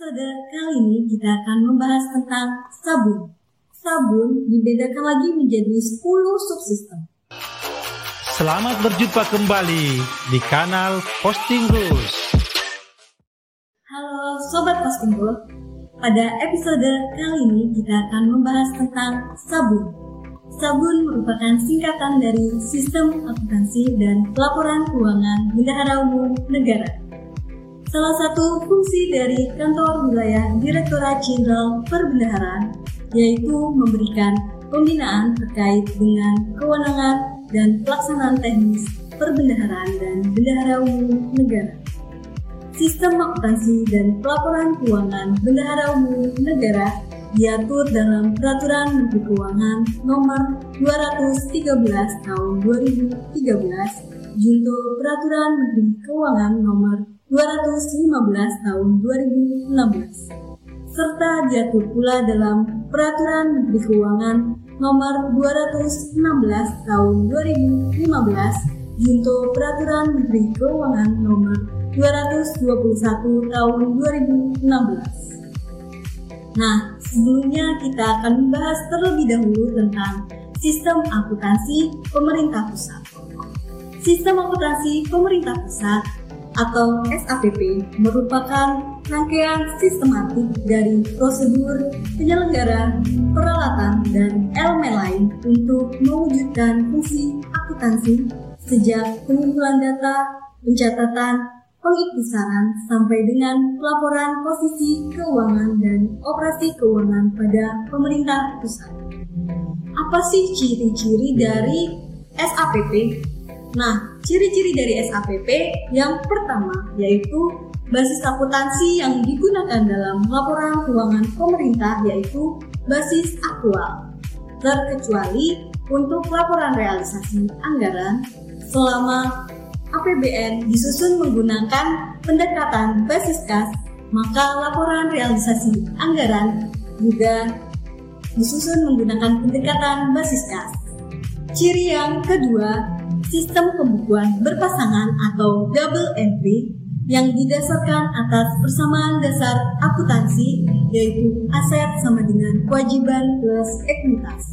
episode kali ini kita akan membahas tentang sabun. Sabun dibedakan lagi menjadi 10 subsistem. Selamat berjumpa kembali di kanal Posting Rules. Halo Sobat Posting Rules. Pada episode kali ini kita akan membahas tentang sabun. Sabun merupakan singkatan dari Sistem Akuntansi dan Pelaporan Keuangan Bendahara Umum Negara. Salah satu fungsi dari kantor wilayah Direktorat Jenderal Perbendaharaan yaitu memberikan pembinaan terkait dengan kewenangan dan pelaksanaan teknis perbendaharaan dan bendahara umum negara. Sistem akuntansi dan pelaporan keuangan bendahara umum negara diatur dalam Peraturan Menteri Keuangan Nomor 213 Tahun 2013 Junto Peraturan Menteri Keuangan Nomor 215 Tahun 2016 serta diatur pula dalam Peraturan Menteri Keuangan Nomor 216 Tahun 2015 Junto Peraturan Menteri Keuangan Nomor 221 Tahun 2016. Nah, sebelumnya kita akan membahas terlebih dahulu tentang Sistem Akuntansi Pemerintah Pusat. Sistem Akuntansi Pemerintah Pusat atau SAPP merupakan rangkaian sistematik dari prosedur penyelenggara, peralatan, dan elemen lain untuk mewujudkan fungsi akuntansi sejak pengumpulan data, pencatatan, pengiktisaran, sampai dengan pelaporan posisi keuangan dan operasi keuangan pada pemerintah pusat. Apa sih ciri-ciri dari SAPP? Nah, ciri-ciri dari SAPP yang pertama yaitu basis akuntansi yang digunakan dalam laporan keuangan pemerintah yaitu basis aktual. Terkecuali untuk laporan realisasi anggaran selama APBN disusun menggunakan pendekatan basis kas, maka laporan realisasi anggaran juga disusun menggunakan pendekatan basis kas. Ciri yang kedua sistem pembukuan berpasangan atau double entry yang didasarkan atas persamaan dasar akuntansi yaitu aset sama dengan kewajiban plus ekuitas.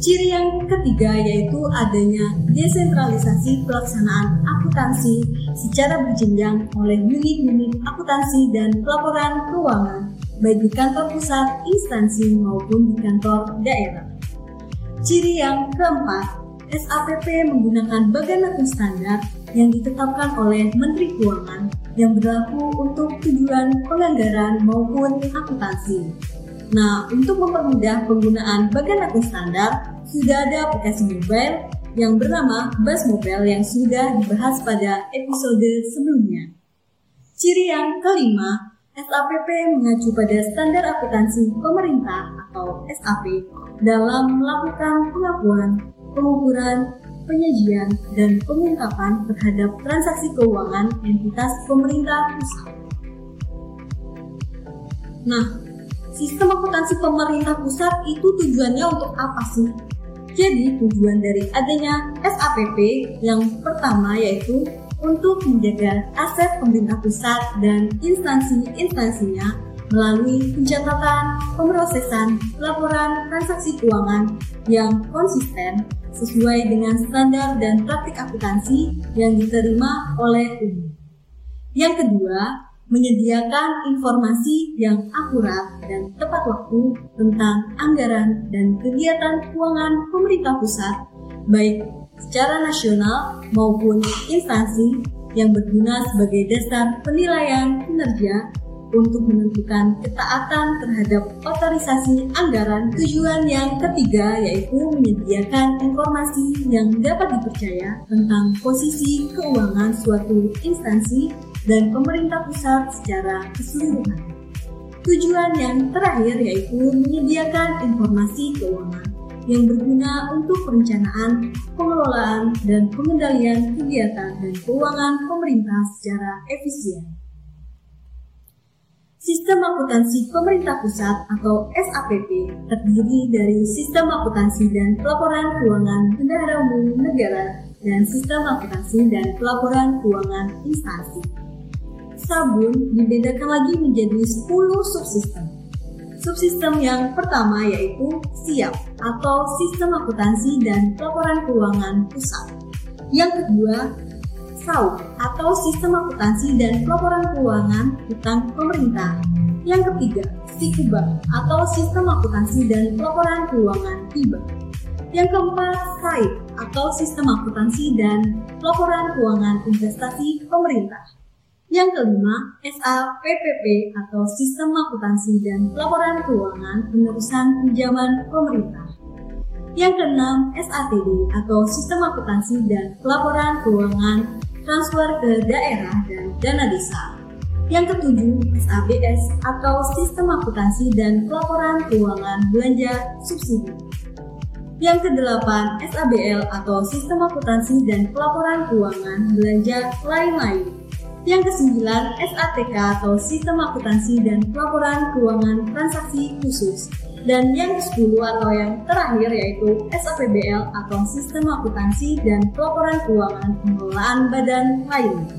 Ciri yang ketiga yaitu adanya desentralisasi pelaksanaan akuntansi secara berjenjang oleh unit-unit akuntansi dan pelaporan keuangan baik di kantor pusat, instansi maupun di kantor daerah. Ciri yang keempat SAPP menggunakan bagan akun standar yang ditetapkan oleh Menteri Keuangan yang berlaku untuk tujuan penganggaran maupun akuntansi. Nah, untuk mempermudah penggunaan bagan akun standar, sudah ada aplikasi mobile yang bernama Bas Mobile yang sudah dibahas pada episode sebelumnya. Ciri yang kelima, SAPP mengacu pada standar akuntansi pemerintah atau SAP dalam melakukan pengakuan pengukuran, penyajian, dan pengungkapan terhadap transaksi keuangan entitas pemerintah pusat. Nah, sistem akuntansi pemerintah pusat itu tujuannya untuk apa sih? Jadi tujuan dari adanya SAPP yang pertama yaitu untuk menjaga aset pemerintah pusat dan instansi-instansinya melalui pencatatan, pemrosesan, laporan transaksi keuangan yang konsisten sesuai dengan standar dan praktik akuntansi yang diterima oleh umum. Yang kedua, menyediakan informasi yang akurat dan tepat waktu tentang anggaran dan kegiatan keuangan pemerintah pusat, baik secara nasional maupun instansi yang berguna sebagai dasar penilaian kinerja untuk menentukan ketaatan terhadap otorisasi anggaran. Tujuan yang ketiga yaitu menyediakan informasi yang dapat dipercaya tentang posisi keuangan suatu instansi dan pemerintah pusat secara keseluruhan. Tujuan yang terakhir yaitu menyediakan informasi keuangan yang berguna untuk perencanaan, pengelolaan, dan pengendalian kegiatan dan keuangan pemerintah secara efisien. Sistem Akuntansi Pemerintah Pusat atau SAPP terdiri dari Sistem Akuntansi dan Pelaporan Keuangan Bendahara Umum Negara dan Sistem Akuntansi dan Pelaporan Keuangan Instansi. Sabun dibedakan lagi menjadi 10 subsistem. Subsistem yang pertama yaitu SIAP atau Sistem Akuntansi dan Pelaporan Keuangan Pusat. Yang kedua, SAU atau Sistem Akuntansi dan Pelaporan Keuangan Utang Pemerintah. Yang ketiga, SIKUBA atau Sistem Akuntansi dan Pelaporan Keuangan TIBA. Yang keempat, SAID atau Sistem Akuntansi dan Pelaporan Keuangan Investasi Pemerintah. Yang kelima, SAPPP atau Sistem Akuntansi dan Pelaporan Keuangan Penerusan Pinjaman Pemerintah. Yang keenam, SATD atau Sistem Akuntansi dan Pelaporan Keuangan Transfer ke Daerah dan Dana Desa. Yang ketujuh, SABS atau Sistem Akuntansi dan Pelaporan Keuangan Belanja Subsidi. Yang kedelapan, SABL atau Sistem Akuntansi dan Pelaporan Keuangan Belanja Lain-Lain. Yang kesembilan, SATK atau Sistem Akuntansi dan Pelaporan Keuangan Transaksi Khusus. Dan yang ke-10 atau yang terakhir yaitu SAPBL atau Sistem Akuntansi dan Pelaporan Keuangan Pengelolaan Badan Lainnya.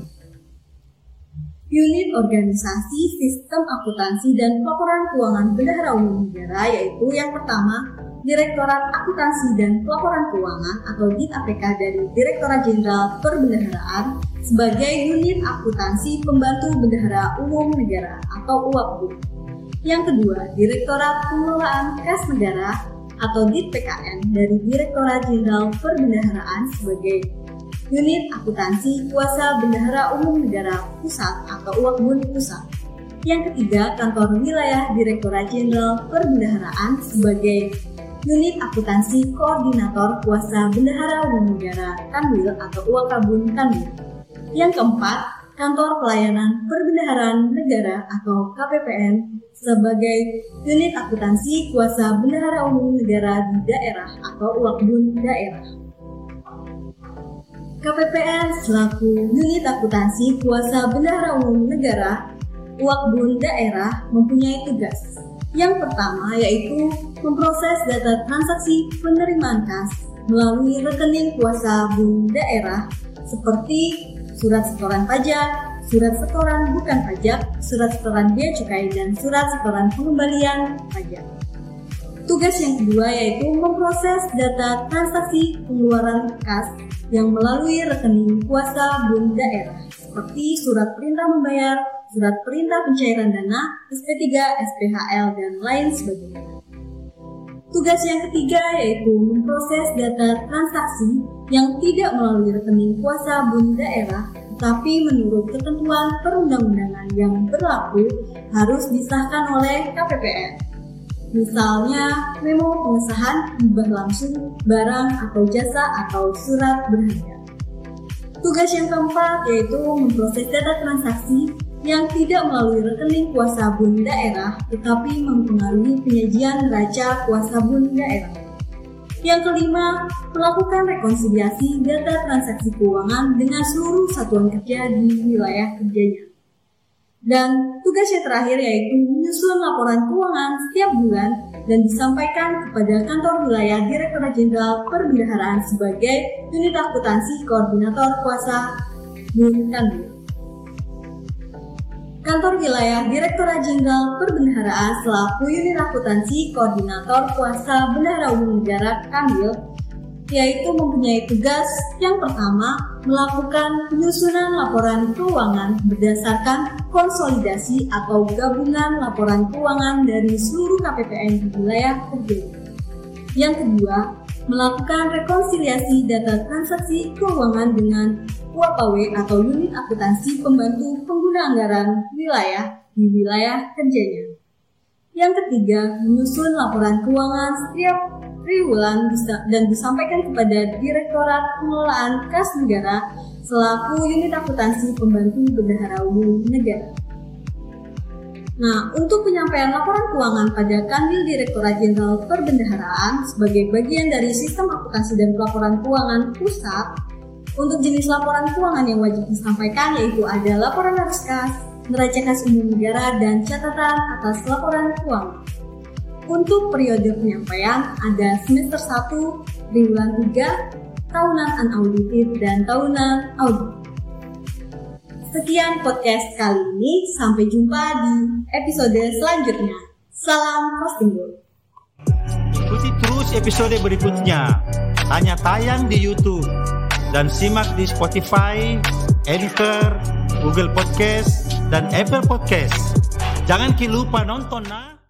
Unit Organisasi Sistem Akuntansi dan Pelaporan Keuangan Bendahara Umum Negara yaitu yang pertama Direktorat Akuntansi dan Pelaporan Keuangan atau DIT APK dari Direktorat Jenderal Perbendaharaan sebagai unit akuntansi pembantu bendahara umum negara atau UAPU. Yang kedua, Direktorat Pengelolaan Kas Negara atau DIT PKN dari Direktorat Jenderal Perbendaharaan sebagai unit akuntansi kuasa bendahara umum negara pusat atau UAPBUN pusat. Yang ketiga, kantor wilayah Direktorat Jenderal Perbendaharaan sebagai Unit Akuntansi Koordinator Kuasa Bendahara Umum Negara Kanwil atau Uakabun Kanwil. Yang keempat, Kantor Pelayanan Perbendaharaan Negara atau KPPN sebagai unit akuntansi kuasa bendahara umum negara di daerah atau Uakbun daerah. KPPN selaku unit akuntansi kuasa bendahara umum negara Uakbun daerah mempunyai tugas yang pertama yaitu memproses data transaksi penerimaan kas melalui rekening kuasa bun daerah seperti surat setoran pajak, surat setoran bukan pajak, surat setoran bea cukai, dan surat setoran pengembalian pajak. Tugas yang kedua yaitu memproses data transaksi pengeluaran kas yang melalui rekening kuasa bun daerah seperti surat perintah membayar, surat perintah pencairan dana, SP3, SPHL, dan lain sebagainya. Tugas yang ketiga yaitu memproses data transaksi yang tidak melalui rekening kuasa bun daerah, tetapi menurut ketentuan perundang-undangan yang berlaku harus disahkan oleh KPPN. Misalnya, memo pengesahan hibah langsung, barang atau jasa atau surat berharga. Tugas yang keempat yaitu memproses data transaksi yang tidak melalui rekening kuasa bun daerah tetapi mempengaruhi penyajian neraca kuasa bun daerah. Yang kelima, melakukan rekonsiliasi data transaksi keuangan dengan seluruh satuan kerja di wilayah kerjanya. Dan tugas yang terakhir yaitu menyusun laporan keuangan setiap bulan dan disampaikan kepada kantor wilayah Direktorat Jenderal Perbendaharaan sebagai unit akuntansi koordinator kuasa Bun Kanwil. Kantor Wilayah Direktorat Jenderal Perbendaharaan selaku unit akuntansi koordinator kuasa bendahara umum negara Kanwil yaitu mempunyai tugas yang pertama melakukan penyusunan laporan keuangan berdasarkan konsolidasi atau gabungan laporan keuangan dari seluruh KPPN di wilayah kerja. Yang kedua, melakukan rekonsiliasi data transaksi keuangan dengan UAPW atau unit akuntansi pembantu pengguna anggaran wilayah di wilayah kerjanya. Yang ketiga, menyusun laporan keuangan setiap triwulan dan disampaikan kepada Direktorat Pengelolaan Kas Negara selaku unit akuntansi pembantu bendahara umum negara. Nah, untuk penyampaian laporan keuangan pada Kanwil Direktorat Jenderal Perbendaharaan sebagai bagian dari sistem akuntansi dan pelaporan keuangan pusat, untuk jenis laporan keuangan yang wajib disampaikan yaitu ada laporan arus kas, neraca kas umum negara, dan catatan atas laporan keuangan. Untuk periode penyampaian ada semester 1, triwulan 3, tahunan unaudited, dan tahunan audit. Sekian podcast kali ini, sampai jumpa di episode selanjutnya. Salam posting Ikuti terus episode berikutnya. Hanya tayang di YouTube dan simak di Spotify, Anchor, Google Podcast, dan Apple Podcast. Jangan lupa nonton nah.